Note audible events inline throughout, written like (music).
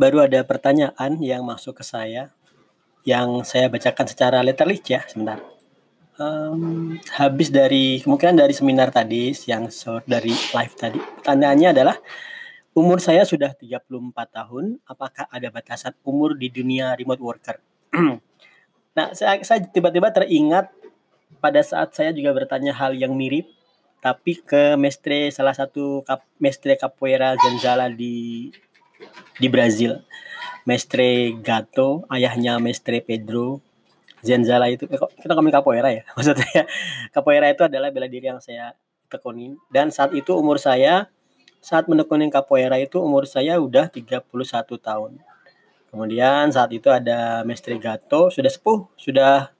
baru ada pertanyaan yang masuk ke saya yang saya bacakan secara letterlist ya sebentar. Um, habis dari kemungkinan dari seminar tadi yang dari live tadi. Pertanyaannya adalah umur saya sudah 34 tahun, apakah ada batasan umur di dunia remote worker? (clears throat) nah, saya, saya tiba-tiba teringat pada saat saya juga bertanya hal yang mirip tapi ke mestre salah satu kap, mestre capoeira Zanzala di di Brazil. Mestre Gato, ayahnya Mestre Pedro Zanzala itu eh, kita ngomongin capoeira ya. (laughs) Maksudnya capoeira itu adalah bela diri yang saya tekunin dan saat itu umur saya saat menekuni capoeira itu umur saya udah 31 tahun. Kemudian saat itu ada Mestre Gato, sudah sepuh, sudah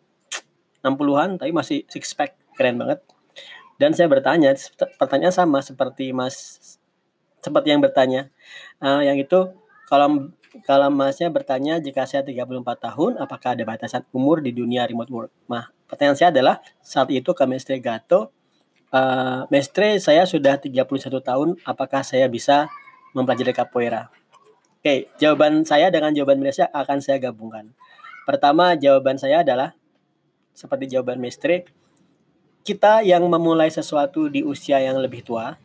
60-an tapi masih six pack, keren banget. Dan saya bertanya, pertanyaan sama seperti Mas seperti yang bertanya. Uh, yang itu kalau kalau Masnya bertanya jika saya 34 tahun, apakah ada batasan umur di dunia remote work? Nah, pertanyaan saya adalah saat itu ke Mestre Gato, uh, Mestre saya sudah 31 tahun, apakah saya bisa mempelajari capoeira? Oke, jawaban saya dengan jawaban Malaysia akan saya gabungkan. Pertama, jawaban saya adalah seperti jawaban Mestre, kita yang memulai sesuatu di usia yang lebih tua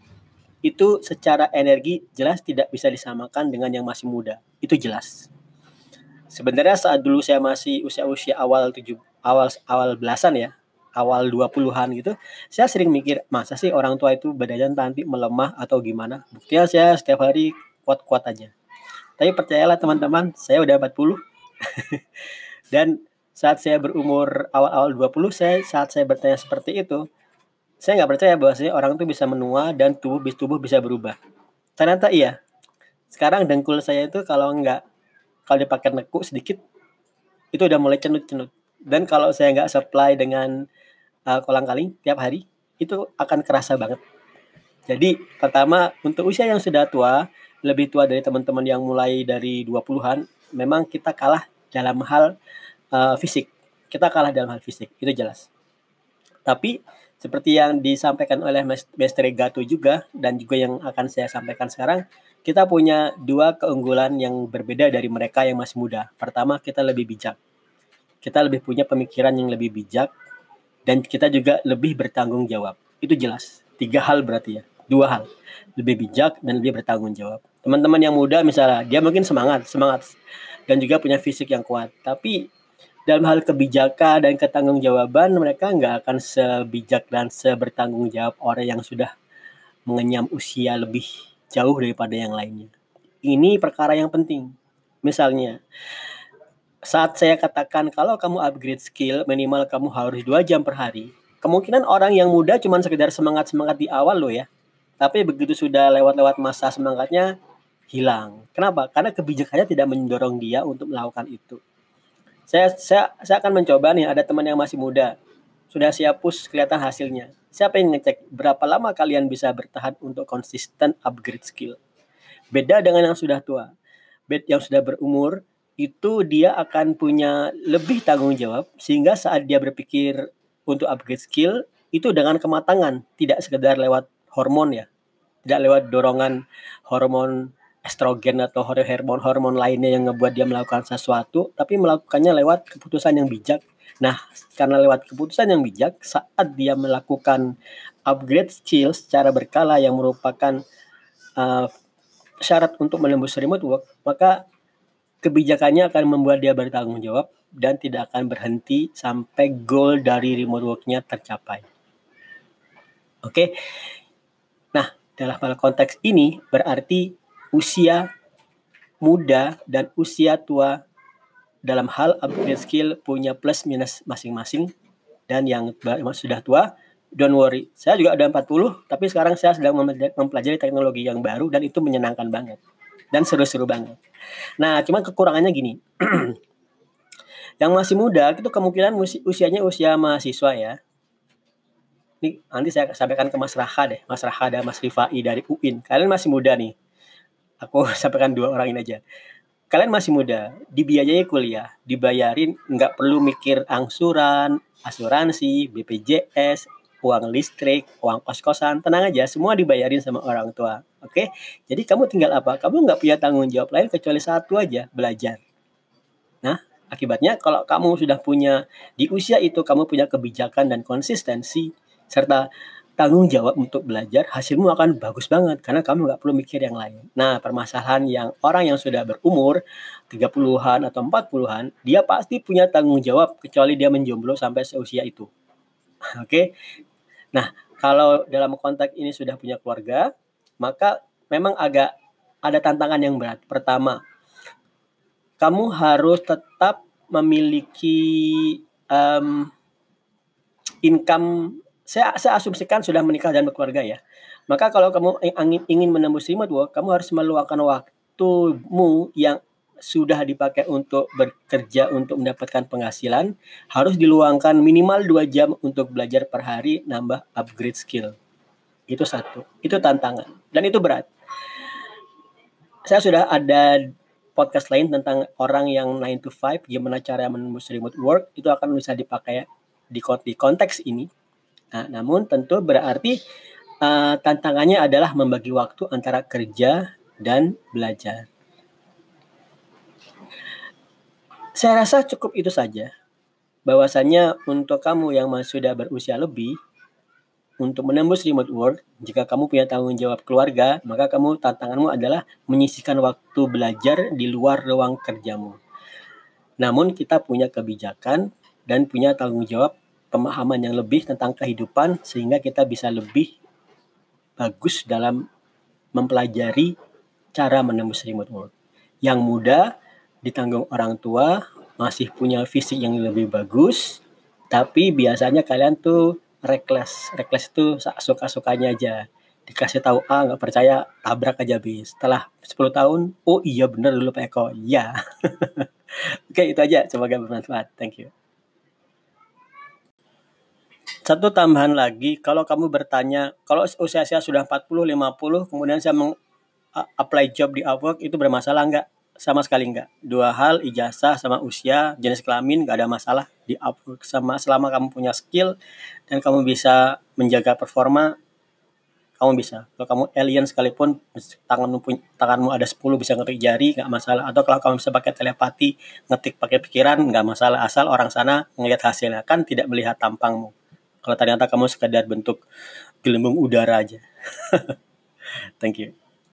itu secara energi jelas tidak bisa disamakan dengan yang masih muda. Itu jelas. Sebenarnya saat dulu saya masih usia-usia awal tujuh awal awal belasan ya, awal 20-an gitu, saya sering mikir, masa sih orang tua itu badannya nanti melemah atau gimana? Buktinya saya setiap hari kuat-kuat aja. Tapi percayalah teman-teman, saya udah 40. (laughs) Dan saat saya berumur awal-awal 20 saya saat saya bertanya seperti itu saya nggak percaya bahwa orang itu bisa menua dan tubuh tubuh bisa berubah ternyata iya sekarang dengkul saya itu kalau nggak kalau dipakai nekuk sedikit itu udah mulai cenut-cenut dan kalau saya nggak supply dengan uh, kolang kaling tiap hari itu akan kerasa banget jadi pertama untuk usia yang sudah tua lebih tua dari teman-teman yang mulai dari 20-an memang kita kalah dalam hal uh, fisik. Kita kalah dalam hal fisik, itu jelas. Tapi seperti yang disampaikan oleh Mestre Gato juga dan juga yang akan saya sampaikan sekarang, kita punya dua keunggulan yang berbeda dari mereka yang masih muda. Pertama, kita lebih bijak. Kita lebih punya pemikiran yang lebih bijak dan kita juga lebih bertanggung jawab. Itu jelas. Tiga hal berarti ya. Dua hal. Lebih bijak dan lebih bertanggung jawab. Teman-teman yang muda misalnya, dia mungkin semangat, semangat dan juga punya fisik yang kuat. Tapi dalam hal kebijakan dan ketanggung-jawaban mereka nggak akan sebijak dan sebertanggung jawab orang yang sudah mengenyam usia lebih jauh daripada yang lainnya. Ini perkara yang penting. Misalnya, saat saya katakan kalau kamu upgrade skill minimal kamu harus dua jam per hari, kemungkinan orang yang muda cuma sekedar semangat-semangat di awal loh ya. Tapi begitu sudah lewat-lewat masa semangatnya hilang. Kenapa? Karena kebijakannya tidak mendorong dia untuk melakukan itu. Saya saya saya akan mencoba nih ada teman yang masih muda. Sudah siap push kelihatan hasilnya. Siapa yang ngecek berapa lama kalian bisa bertahan untuk konsisten upgrade skill? Beda dengan yang sudah tua. Bed yang sudah berumur itu dia akan punya lebih tanggung jawab sehingga saat dia berpikir untuk upgrade skill itu dengan kematangan, tidak sekedar lewat hormon ya. Tidak lewat dorongan hormon estrogen atau hormon-hormon lainnya yang ngebuat dia melakukan sesuatu, tapi melakukannya lewat keputusan yang bijak. Nah, karena lewat keputusan yang bijak, saat dia melakukan upgrade skill secara berkala yang merupakan uh, syarat untuk menembus remote work, maka kebijakannya akan membuat dia bertanggung jawab dan tidak akan berhenti sampai goal dari remote worknya tercapai. Oke, nah dalam hal konteks ini berarti usia muda dan usia tua dalam hal upgrade skill punya plus minus masing-masing. Dan yang sudah tua don't worry. Saya juga ada 40 tapi sekarang saya sedang mempelajari teknologi yang baru dan itu menyenangkan banget dan seru-seru banget. Nah cuma kekurangannya gini. (clears throat) Yang masih muda itu kemungkinan usianya usia mahasiswa ya. Ini nanti saya sampaikan ke Mas Raha deh Mas Raha dan Mas Rifai dari UIN kalian masih muda nih aku (laughs) sampaikan dua orang ini aja kalian masih muda dibiayai kuliah dibayarin nggak perlu mikir angsuran asuransi BPJS uang listrik, uang kos-kosan, tenang aja, semua dibayarin sama orang tua. Oke, jadi kamu tinggal apa? Kamu nggak punya tanggung jawab lain kecuali satu aja, belajar. Nah, akibatnya kalau kamu sudah punya di usia itu kamu punya kebijakan dan konsistensi serta tanggung jawab untuk belajar, hasilmu akan bagus banget karena kamu nggak perlu mikir yang lain. Nah, permasalahan yang orang yang sudah berumur 30-an atau 40-an, dia pasti punya tanggung jawab kecuali dia menjomblo sampai seusia itu. (laughs) Oke. Okay? Nah, kalau dalam konteks ini sudah punya keluarga, maka memang agak ada tantangan yang berat. Pertama, kamu harus tetap memiliki um, income saya, saya asumsikan sudah menikah dan berkeluarga ya. Maka kalau kamu ingin, ingin menembus remote work, kamu harus meluangkan waktumu yang sudah dipakai untuk bekerja untuk mendapatkan penghasilan harus diluangkan minimal dua jam untuk belajar per hari nambah upgrade skill. Itu satu. Itu tantangan dan itu berat. Saya sudah ada podcast lain tentang orang yang 9 to 5 gimana cara menembus remote work itu akan bisa dipakai di konteks ini Nah, namun tentu berarti uh, tantangannya adalah membagi waktu antara kerja dan belajar. Saya rasa cukup itu saja. Bahwasanya untuk kamu yang masih sudah berusia lebih, untuk menembus remote work, jika kamu punya tanggung jawab keluarga, maka kamu tantanganmu adalah menyisihkan waktu belajar di luar ruang kerjamu. Namun kita punya kebijakan dan punya tanggung jawab pemahaman yang lebih tentang kehidupan sehingga kita bisa lebih bagus dalam mempelajari cara menembus remote work. Yang muda ditanggung orang tua, masih punya fisik yang lebih bagus, tapi biasanya kalian tuh reckless. Reckless itu suka-sukanya aja. Dikasih tahu A nggak percaya, tabrak aja bis. Setelah 10 tahun, oh iya bener dulu Pak Eko. Iya. (laughs) Oke, itu aja. Semoga bermanfaat. Thank you. Satu tambahan lagi, kalau kamu bertanya, kalau usia saya sudah 40, 50, kemudian saya apply job di Upwork, itu bermasalah nggak? Sama sekali nggak. Dua hal, ijazah sama usia, jenis kelamin, nggak ada masalah di Upwork. Sama selama kamu punya skill dan kamu bisa menjaga performa, kamu bisa. Kalau kamu alien sekalipun, tanganmu, tanganmu ada 10 bisa ngetik jari, nggak masalah. Atau kalau kamu bisa pakai telepati, ngetik pakai pikiran, nggak masalah. Asal orang sana ngelihat hasilnya, kan tidak melihat tampangmu kalau ternyata kamu sekadar bentuk gelembung udara aja. (laughs) Thank you.